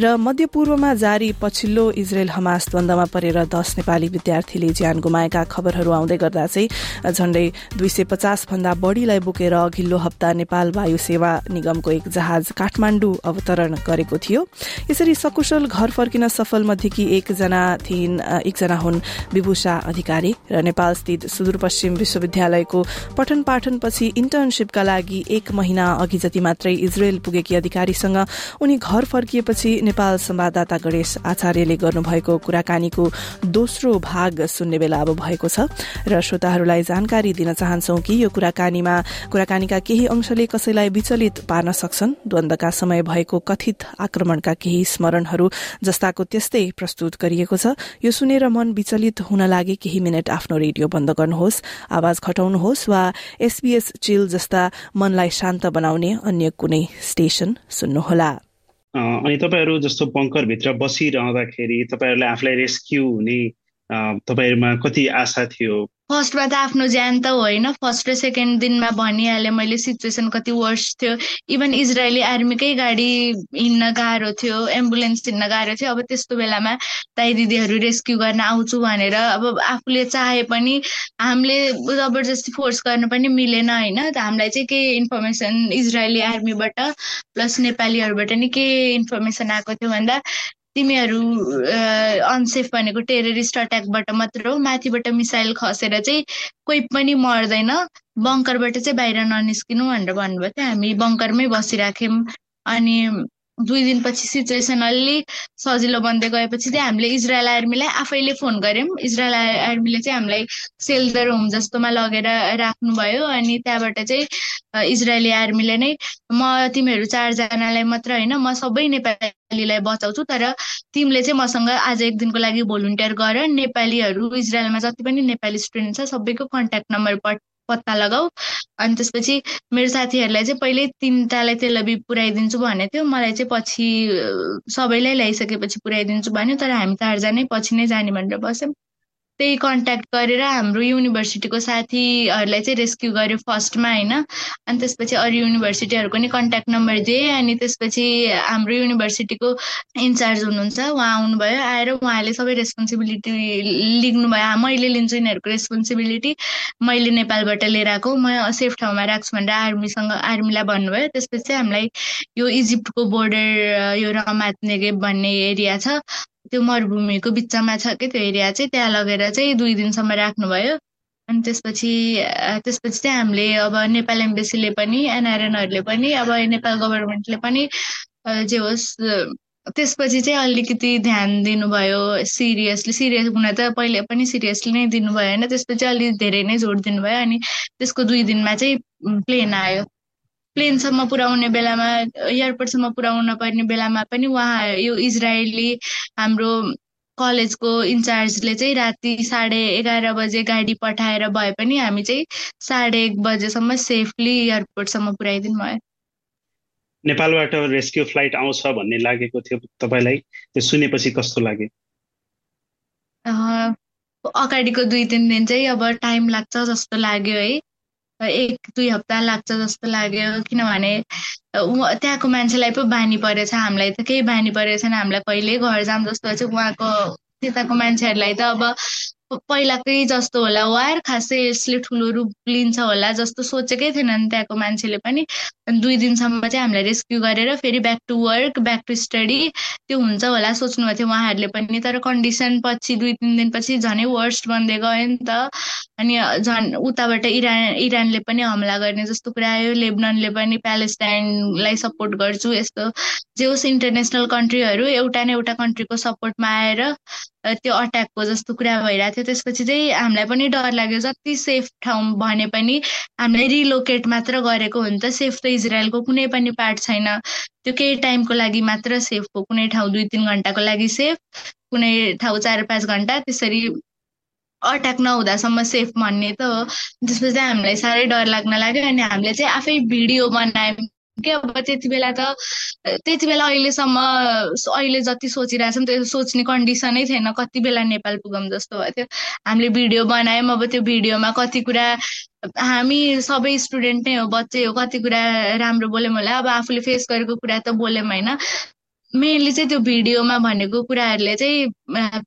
र मध्यपूर्वमा जारी पछिल्लो इजरायल हमास द्वन्दमा परेर दश नेपाली विद्यार्थीले ज्यान गुमाएका खबरहरू आउँदै गर्दा चाहिँ झण्डै दुई सय पचास भन्दा बढ़ीलाई बोकेर अघिल्लो हप्ता नेपाल वायु सेवा निगमको एक जहाज काठमाण्डु अवतरण गरेको थियो। यसरी सकुशल घर फर्किन सफल मध्येकी एकजना थिइन् एकजना हुन् विभूषा अधिकारी र नेपाल स्थित सुदूरपश्चिम विश्वविद्यालयको पठन पाठनपछि इन्टर्नशीपका लागि एक महिना अघि जति मात्रै इजरायल पुगेकी अधिकारीसँग उनी घर फर्किएपछि नेपाल संवाददाता गणेश आचार्यले गर्नुभएको कुराकानीको दोस्रो भाग सुन्ने बेला अब भएको छ र श्रोताहरूलाई जानकारी दिन चाहन्छौ कि यो कुराकानीमा कुराकानीका केही अंशले कसैलाई विचलित पार्न सक्छन्? द्वन्दका समय भएको कथित आक्रमणका केही स्मरणहरू जस्ताको त्यस्तै प्रस्तुत गरिएको छ। यो सुनेर मन विचलित हुन लागे केही मिनट आफ्नो रेडियो बन्द गर्नुहोस् आवाज घटाउनुहोस् वा एसबीएस चिल जस्ता मनलाई शान्त बनाउने अन्य कुनै स्टेशन सुन्नुहोला। अनि तपाईँहरू जस्तो बङ्करभित्र बसिरहँदाखेरि तपाईँहरूले आफूलाई रेस्क्यु हुने तपाईँहरूमा कति आशा थियो? फर्स्टमा त आफ्नो ज्यान त होइन। फर्स्ट र सेकेन्ड दिनमा भनिहालेँ मैले सिचुएसन कति वर्स थियो। इभन इजरायली आर्मीकै गाडी हिँड्न गाह्रो थियो एम्बुलेन्स हिँड्न गाह्रो थियो। अब त्यस्तो बेलामा दाई दिदीहरू रेस्क्यु गर्न आउँछु भनेर अब आफूले चाहे पनि हामीले जबरजस्ती फोर्स गर्न पनि मिलेन होइन। हामीलाई चाहिँ के इन्फर्मेसन इजरायली आर्मीबाट प्लस नेपालीहरूबाट नि के इन्फर्मेसन आएको थियो भन्दा तिमीहरू अनसेफ भनेको टेररिस्ट अट्याकबाट मात्र हो माथिबाट मिसाइल खसेर चाहिँ कोही पनि मर्दैन। बङ्करबाट चाहिँ बाहिर ननिस्किनु भनेर भन्नुभयो थियो। हामी बङ्करमै बसिराख्यौँ। अनि दुई दिनपछि सिचुएसन अलि सजिलो बन्दै गएपछि चाहिँ हामीले इजरायल आर्मीलाई आफैले फोन गऱ्यौँ। इजरायल आर्मीले चाहिँ हामीलाई सेल्टर होम जस्तोमा लगेर राख्नुभयो अनि त्यहाँबाट चाहिँ इजरायली आर्मीले नै म तिमीहरू चारजनालाई मात्र होइन म सबै नेपालीलाई बचाउँछु तर तिमीले चाहिँ मसँग आज एक दिनको लागि भोलिन्टियर गर। नेपालीहरू इजरायलमा जति पनि नेपाली स्टुडेन्ट छ सबैको कन्ट्याक्ट नम्बर पत्ता लगाऊ। अनि त्यसपछि मेरो साथीहरूलाई चाहिँ पहिल्यै तिनवटालाई तेलबी पुऱ्याइदिन्छु भनेको थियो। मलाई चाहिँ पछि सबैलाई ल्याइसकेपछि पुऱ्याइदिन्छु भन्यो। तर हामी चारजनै पछि नै जाने भनेर बस्यौँ। त्यही कन्ट्याक्ट गरेर हाम्रो युनिभर्सिटीको साथीहरूलाई चाहिँ रेस्क्यु गर्यो फर्स्टमा होइन? अनि त्यसपछि अरू युनिभर्सिटीहरूको नि कन्ट्याक्ट नम्बर दिएँ अनि त्यसपछि हाम्रो युनिभर्सिटीको इन्चार्ज हुनुहुन्छ। उहाँ आउनुभयो आएर उहाँले सबै रेस्पोन्सिबिलिटी लिनुभयो। मैले लिन्छु यिनीहरूको रेस्पोन्सिबिलिटी मैले नेपालबाट लिएर आएको म सेफ ठाउँमा राख्छु भनेर आर्मीसँग आर्मीलाई भन्नुभयो। त्यसपछि हामीलाई यो इजिप्टको बोर्डर यो रमात नेगेब भन्ने एरिया छ। त्यो मरुभूमिको बिचमा छ कि त्यो एरिया चाहिँ त्यहाँ लगेर चाहिँ दुई दिनसम्म राख्नुभयो। अनि त्यसपछि त्यसपछि चाहिँ हामीले अब नेपाल एम्बेसीले पनि एनआरएनहरूले पनि अब नेपाल गभर्मेन्टले पनि जे होस् त्यसपछि चाहिँ अलिकति ध्यान दिनुभयो। सिरियसली सिरियस हुन त पहिले पनि सिरियसली नै दिनुभयो होइन। त्यसपछि अलिक धेरै नै जोड दिनुभयो। अनि त्यसको दुई दिनमा चाहिँ प्लेन आयो। प्लेनसम्म पुर्याउने बेलामा एयरपोर्टसम्म पुर्याउन पर्ने बेलामा पनि उहाँ यो इजरायली हाम्रो कलेजको इन्चार्जले चाहिँ राति साढे एघार बजे गाडी पठाएर भए पनि हामी चाहिँ साढे एक बजेसम्म सेफली एयरपोर्टसम्म पुर्याइदिनु भयो। नेपालबाट रेस्क्यु फ्लाइट आउँछ भन्ने लागेको थियो तपाईँलाई? त्यो सुनेपछि कस्तो लाग्यो? अगाडिको दुई तिन दिन चाहिँ अब टाइम लाग्छ जस्तो लाग्यो है। एक दुई हप्ता लाग्छ जस्तो लाग्यो किनभने त्यहाँको मान्छेलाई पो बानी परेछ हामीलाई त केही बानी परेको छैन हामीलाई कहिले घर जाम जस्तो उहाँको त्यताको मान्छेहरूलाई त अब पहिलाकै जस्तो होला वार खासै यसले ठुलो रूप लिन्छ होला जस्तो सोचेकै थिएनन् त्यहाँको मान्छेले पनि। दुई दिनसम्म चाहिँ हामीलाई रेस्क्यु गरेर फेरि back to work back to study त्यो हुन्छ होला सोच्नुभएको थियो उहाँहरूले पनि। तर कन्डिसन पछि दुई तिन दिनपछि झनै वर्स्ट बन्दै गयो नि त। अनि झन् उताबाट इरान इरानले पनि हमला गर्ने जस्तो कुरा आयो। लेबननले पनि प्यालेस्टाइनलाई सपोर्ट गर्छु यस्तो। जे होस् इन्टरनेसनल कन्ट्रीहरू एउटा न एउटा कन्ट्रीको सपोर्टमा आएर त्यो अट्याकको जस्तो कुरा भइरहेको थियो। त्यसपछि चाहिँ हामीलाई पनि डर लाग्यो जति सेफ ठाउँ भने पनि हामीलाई रिलोकेट मात्र गरेको हो नि त। सेफ त इजरायलको कुनै पनि पार्ट छैन। त्यो केही टाइमको लागि मात्र सेफको कुनै ठाउँ दुई तिन घन्टाको लागि सेफ कुनै ठाउँ चार पाँच घन्टा त्यसरी अट्याक नहुँदासम्म सेफ भन्ने त हो। त्यसपछि हामीलाई साह्रै डर लाग्न लाग्यो अनि हामीले चाहिँ आफै भिडियो बनायौँ। कि अब त्यति बेला त त्यति बेला अहिलेसम्म अहिले जति सोचिरहेछौँ त्यो सोच्ने कन्डिसनै थिएन। कति बेला नेपाल पुगौँ जस्तो भयो थियो हामीले भिडियो बनायौँ अब त्यो भिडियोमा कति कुरा हामी सबै स्टुडेन्ट नै हो बच्चै हो कति कुरा राम्रो बोल्यौँ होला। अब आफूले फेस गरेको कुरा त बोल्यौँ होइन। मेनली चाहिँ त्यो भिडियोमा भनेको कुराहरूले चाहिँ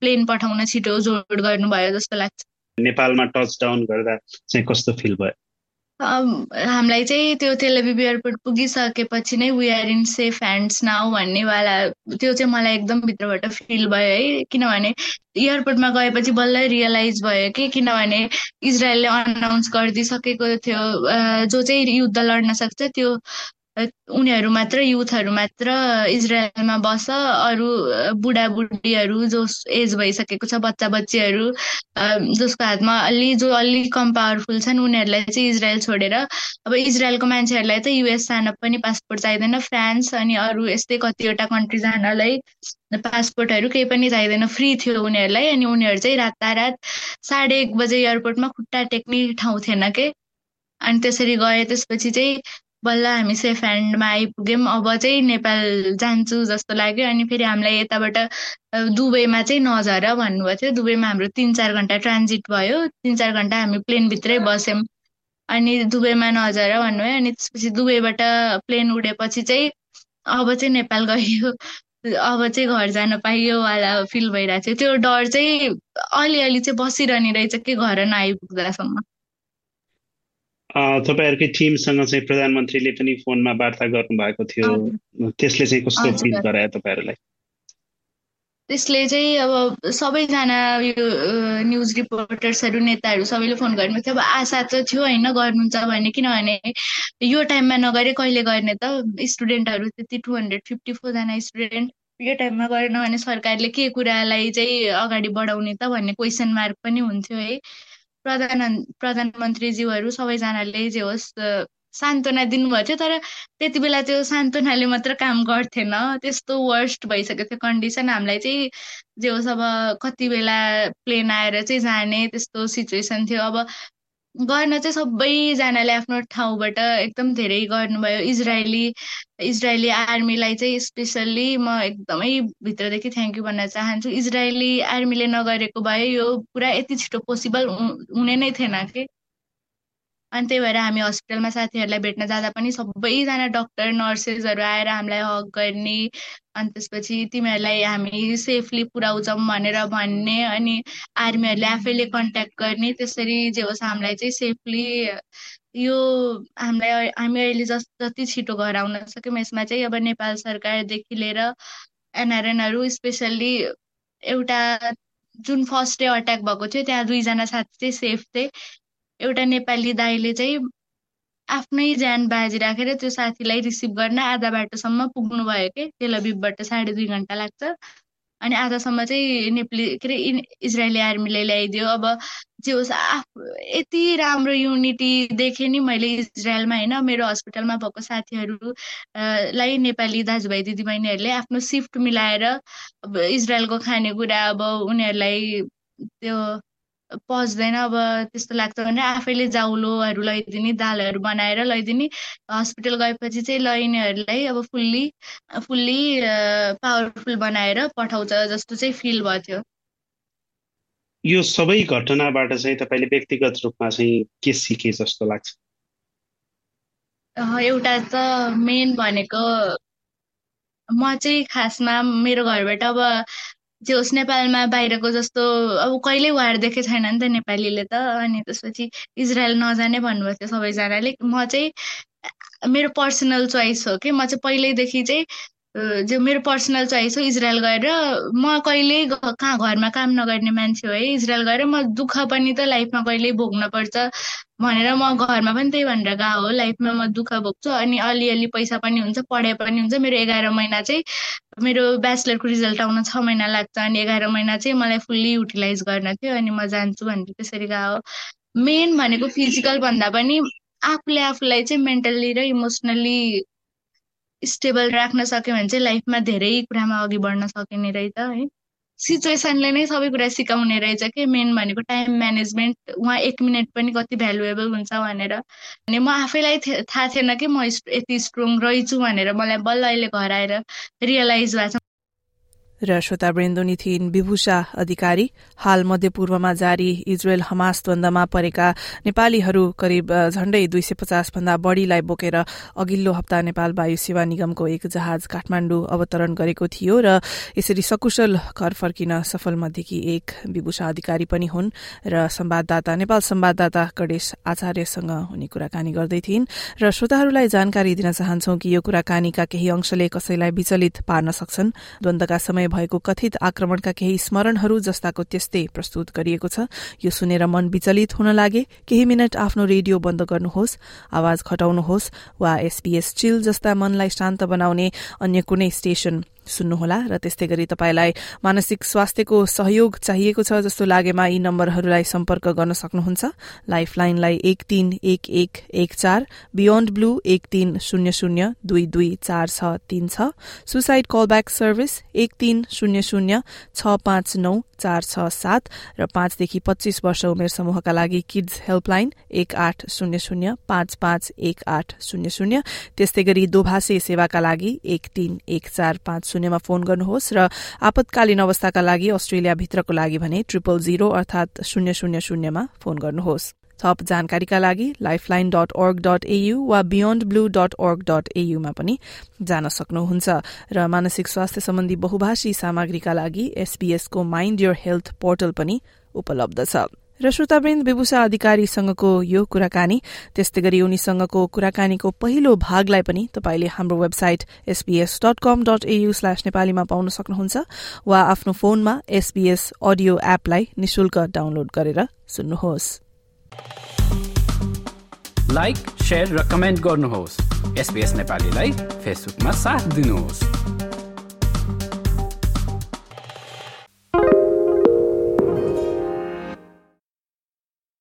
प्लेन पठाउन छिटो जोड गर्नुभयो जस्तो लाग्छ। नेपालमा टच डाउन गर्दा चाहिँ कस्तो फिल भयो? हामीलाई चाहिँ त्यो तेलबिब एयरपोर्ट पुगिसकेपछि नै we are in safe hands now भन्नेवाला त्यो चाहिँ मलाई एकदम भित्रबाट फिल भयो है किनभने एयरपोर्टमा गएपछि बल्ल रियलाइज भयो कि किनभने इजरायलले अनाउन्स गरिदिइसकेको थियो जो चाहिँ युद्ध लड्न सक्छ त्यो उनीहरू मात्र युथहरू मात्र इजरायलमा बस अरू बुढाबुढीहरू जो एज भइसकेको छ बच्चा बच्चीहरू जसको हातमा अलि जो अलिक कम पावरफुल छन् उनीहरूलाई चाहिँ इजरायल छोडेर अब इजरायलको मान्छेहरूलाई त युएस जान पनि पासपोर्ट चाहिँदैन फ्रान्स अनि अरू यस्तै कतिवटा कन्ट्री जानलाई पासपोर्टहरू केही पनि चाहिँदैन फ्री थियो उनीहरूलाई अनि उनीहरू चाहिँ रातारात साढे एक बजे एयरपोर्टमा खुट्टा टेक्ने ठाउँ थिएन के? अनि त्यसरी गए त्यसपछि चाहिँ बल्ल हामी सेफ ह्यान्डमा आइपुग्यौँ। अब चाहिँ नेपाल जान्छु जस्तो लाग्यो अनि फेरि हामीलाई यताबाट दुबईमा चाहिँ नझर भन्नुभएको थियो। दुबईमा हाम्रो तिन चार घन्टा ट्रान्जिट भयो। तिन चार घन्टा हामी प्लेनभित्रै बस्यौँ। अनि दुबईमा नझर भन्नुभयो। अनि त्यसपछि दुबईबाट प्लेन उडेपछि चाहिँ अब चाहिँ नेपाल गयो। अब चाहिँ घर जान पाइयो वाला फिल भइरहेको थियो। त्यो डर चाहिँ अलिअलि चाहिँ बसिरहने रहेछ कि घर नआइपुग्दासम्म। तपाईँहरूकै टिमसँग चाहिँ प्रधानमन्त्रीले पनि फोनमा वार्ता गर्नुभएको थियो। त्यसले चाहिँ कस्तो फिल गरायो तपाईँहरूलाई? त्यसले चाहिँ अब सबैजना यो न्युज रिपोर्टर्सहरू नेताहरू सबैले फोन गर्नुभएको थियो। अब आशा त थियो होइन गर्नुहुन्छ भने किनभने यो टाइममा नगरे कहिले गर्ने त? स्टुडेन्टहरू त्यति टु हन्ड्रेड फिफ्टी फोरजना स्टुडेन्ट यो टाइममा गरेन भने सरकारले के कुरालाई चाहिँ अगाडि बढाउने त भन्ने क्वेसन मार्क पनि हुन्थ्यो है। प्रधान प्रधानमन्त्रीज्यूहरू सबैजनाले जे होस् सान्त्वना दिनुभएको थियो तर त्यति बेला त्यो सान्त्वनाले मात्र काम गर्थेन। त्यस्तो वर्स्ट भइसकेको थियो कन्डिसन हामीलाई चाहिँ जे होस् अब कति बेला प्लेन आएर चाहिँ जाने त्यस्तो सिचुएसन थियो। अब गर्न चाहिँ सबैजनाले आफ्नो ठाउँबाट एकदम धेरै गर्नुभयो। इजरायली इजरायली आर्मीलाई चाहिँ स्पेसल्ली म एकदमै भित्रदेखि थ्याङ्क यू भन्न चाहन्छु। इजरायली आर्मीले नगरेको भए यो पुरा यति छिटो पोसिबल हुने नै थिएन कि। अनि त्यही भएर हामी हस्पिटलमा साथीहरूलाई भेट्न जाँदा पनि सबैजना डक्टर नर्सेसहरू आएर हामीलाई हक गर्ने अनि त्यसपछि तिमीहरूलाई हामी सेफली पुऱ्याउँछौँ भनेर भन्ने अनि आर्मीहरूले आफैले कन्ट्याक्ट गर्ने। त्यसरी जे होस् हामीलाई चाहिँ सेफली यो हामीलाई हामी अहिले जस जति छिटो घर आउन सक्यौँ यसमा चाहिँ अब नेपाल सरकारदेखि लिएर एनआरएनहरू स्पेसल्ली एउटा जुन फर्स्ट डे अट्याक भएको थियो त्यहाँ दुईजना साथी चाहिँ सेफ थिए। एउटा नेपाली दाईले चाहिँ आफ्नै ज्यान बाजी राखेर त्यो साथीलाई रिसिभ गर्न आधा बाटोसम्म पुग्नु भयो कि तेलबिबबाट साढे दुई घन्टा लाग्छ। अनि आधासम्म चाहिँ नेपाली के अरे इजरायली आर्मीले ल्याइदियो। अब जे होस् यति राम्रो युनिटी देखेँ नि मैले इजरायलमा होइन? मेरो हस्पिटलमा भएको साथीहरूलाई नेपाली दाजुभाइ दिदीबहिनीहरूले आफ्नो सिफ्ट मिलाएर अब इजरायलको खानेकुरा अब उनीहरूलाई त्यो पच्दैन अब त्यस्तो लाग्छ भने आफैले जाउलोहरू लैदिने दालहरू बनाएर लैदिने। हस्पिटल गएपछि चाहिँ लैनेहरूलाई अब फुल्ली फुल्ली पावरफुल बनाएर पठाउँछ जस्तो चाहिँ फिल भयो। थियो यो सबै घटनाबाट चाहिँ तपाईँले व्यक्तिगत रूपमा चाहिँ के सिके जस्तो लाग्छ? एउटा त मेन भनेको म चाहिँ खासमा मेरो घरबाट अब जे होस् नेपालमा बाहिरको जस्तो अब कहिल्यै वार देखेको छैन नि त नेपालीले त। अनि त्यसपछि इजरायल नजाने भन्नुभएको थियो सबैजनाले। म चाहिँ मेरो पर्सनल चोइस हो कि म चाहिँ पहिल्यैदेखि चाहिँ जो मेरो पर्सनल चोइस हो इजरायल गएर म कहिले कहाँ घरमा काम नगर्ने मान्छे हो है इजरायल गएर म दुःख पनि त लाइफमा कहिले भोग्न पर्छ भनेर म घरमा पनि त्यही भनेर गएको हो। लाइफमा म दुःख भोग्छु अनि अलिअलि पैसा पनि हुन्छ पढाइ पनि हुन्छ। मेरो एघार महिना चाहिँ मेरो ब्याचलरको रिजल्ट आउन छ महिना लाग्छ अनि एघार महिना चाहिँ मलाई फुल्ली युटिलाइज गर्न थियो अनि म जान्छु भनेर त्यसरी गएको मेन भनेको फिजिकल भन्दा पनि आफूले आफूलाई चाहिँ मेन्टल्ली र इमोसनल्ली स्टेबल राख्न सक्यो भने चाहिँ लाइफमा धेरै कुरामा अघि बढ्न सकिने रहेछ है। सिचुएसनले नै सबै कुरा सिकाउने रहेछ कि मेन भनेको टाइम म्यानेजमेन्ट उहाँ एक मिनट पनि कति भ्यालुएबल हुन्छ भनेर। अनि म आफैलाई थाहा थिएन कि म यति स्ट्रङ रहेछु भनेर। मलाई बल्ल अहिले घर आएर रियलाइज भएको छ। र श्रोतावृन्दोनी थिइन् विभूषा अधिकारी हाल मध्यपूर्वमा जारी इजरायल हमास द्वन्दमा परेका नेपालीहरू करिब झण्डै दुई सय पचास भन्दा बढ़ीलाई बोकेर अघिल्लो हप्ता नेपाल वायु सेवा निगमको एक जहाज काठमाण्डु अवतरण गरेको थियो र यसरी सकुशल घर फर्किन सफल मध्येकी एक विभूषा अधिकारी पनि हुन् र संवाददाता नेपाल संवाददाता गणेश आचार्यसँग उनी कुराकानी गर्दै थिइन्। र श्रोताहरूलाई जानकारी दिन चाहन्छौ कि यो कुराकानीका केही अंशले कसैलाई विचलित पार्न सक्छन्? द्वन्दका समय भएको कथित आक्रमणका केही स्मरणहरू जस्ताको त्यस्तै प्रस्तुत गरिएको छ। यो सुनेर मन विचलित हुन लागे। केही मिनट आफ्नो रेडियो बन्द गर्नुहोस् आवाज घटाउनुहोस् वा एसपीएस चिल जस्ता मनलाई शान्त बनाउने अन्य कुनै स्टेशन सुन्नुहोला र त्यस्तै गरी तपाईँलाई मानसिक स्वास्थ्यको सहयोग चाहिएको छ जस्तो लागेमा यी नम्बरहरूलाई सम्पर्क गर्न सक्नुहुन्छ। लाइफ लाइनलाई एक तीन एक एक एक चार बियोन्ड ब्लू एक तीन शून्य शून्य दुई दुई चार छ तीन छ सुसाइड कलब्याक सर्भिस एक तीन शून्य शून्य छ पाँच नौ चार छ सात र पाँचदेखि पच्चीस वर्ष उमेर समूहका लागि किड्स हेल्पलाइन एक आठ शून्य शून्य पाँच पाँच एक आठ शून्य शून्य त्यस्तै गरी दोभाषे सेवाका लागि एक तीन एक चार पाँच शून्यमा फोन गर्नुहोस् र आपतकालीन अवस्थाका लागि अस्ट्रेलिया भित्रको लागि भने ट्रिपल जीरो अर्थात शून्य शून्य शून्यमा फोन गर्नुहोस्। थप जानकारीका लागि lifeline dot org dot AU वा beyond blue dot org dot एयुमा पनि जान सक्नुहुन्छ। र मानसिक स्वास्थ्य सम्बन्धी बहुभाषी सामग्रीका लागि एसबीएसको माइन्ड योर हेल्थ पोर्टल पनि उपलब्ध छ। र श्रोतावृन्द विभूषा अधिकारीसँगको यो कुराकानी त्यस्तै गरी उनीसँगको कुराकानीको पहिलो भागलाई पनि तपाईँले हाम्रो website SBS dot com dot AU slash नेपालीमा पाउन सक्नुहुन्छ वा आफ्नो फोनमा एसबीएस अडियो एपलाई निशुल्क डाउनलोड गरेर सुन्नुहोस्। लाइक र कमेन्ट गर्नुहोस्। नेपालीलाई फेसबुकमा साथ दिनुहोस्।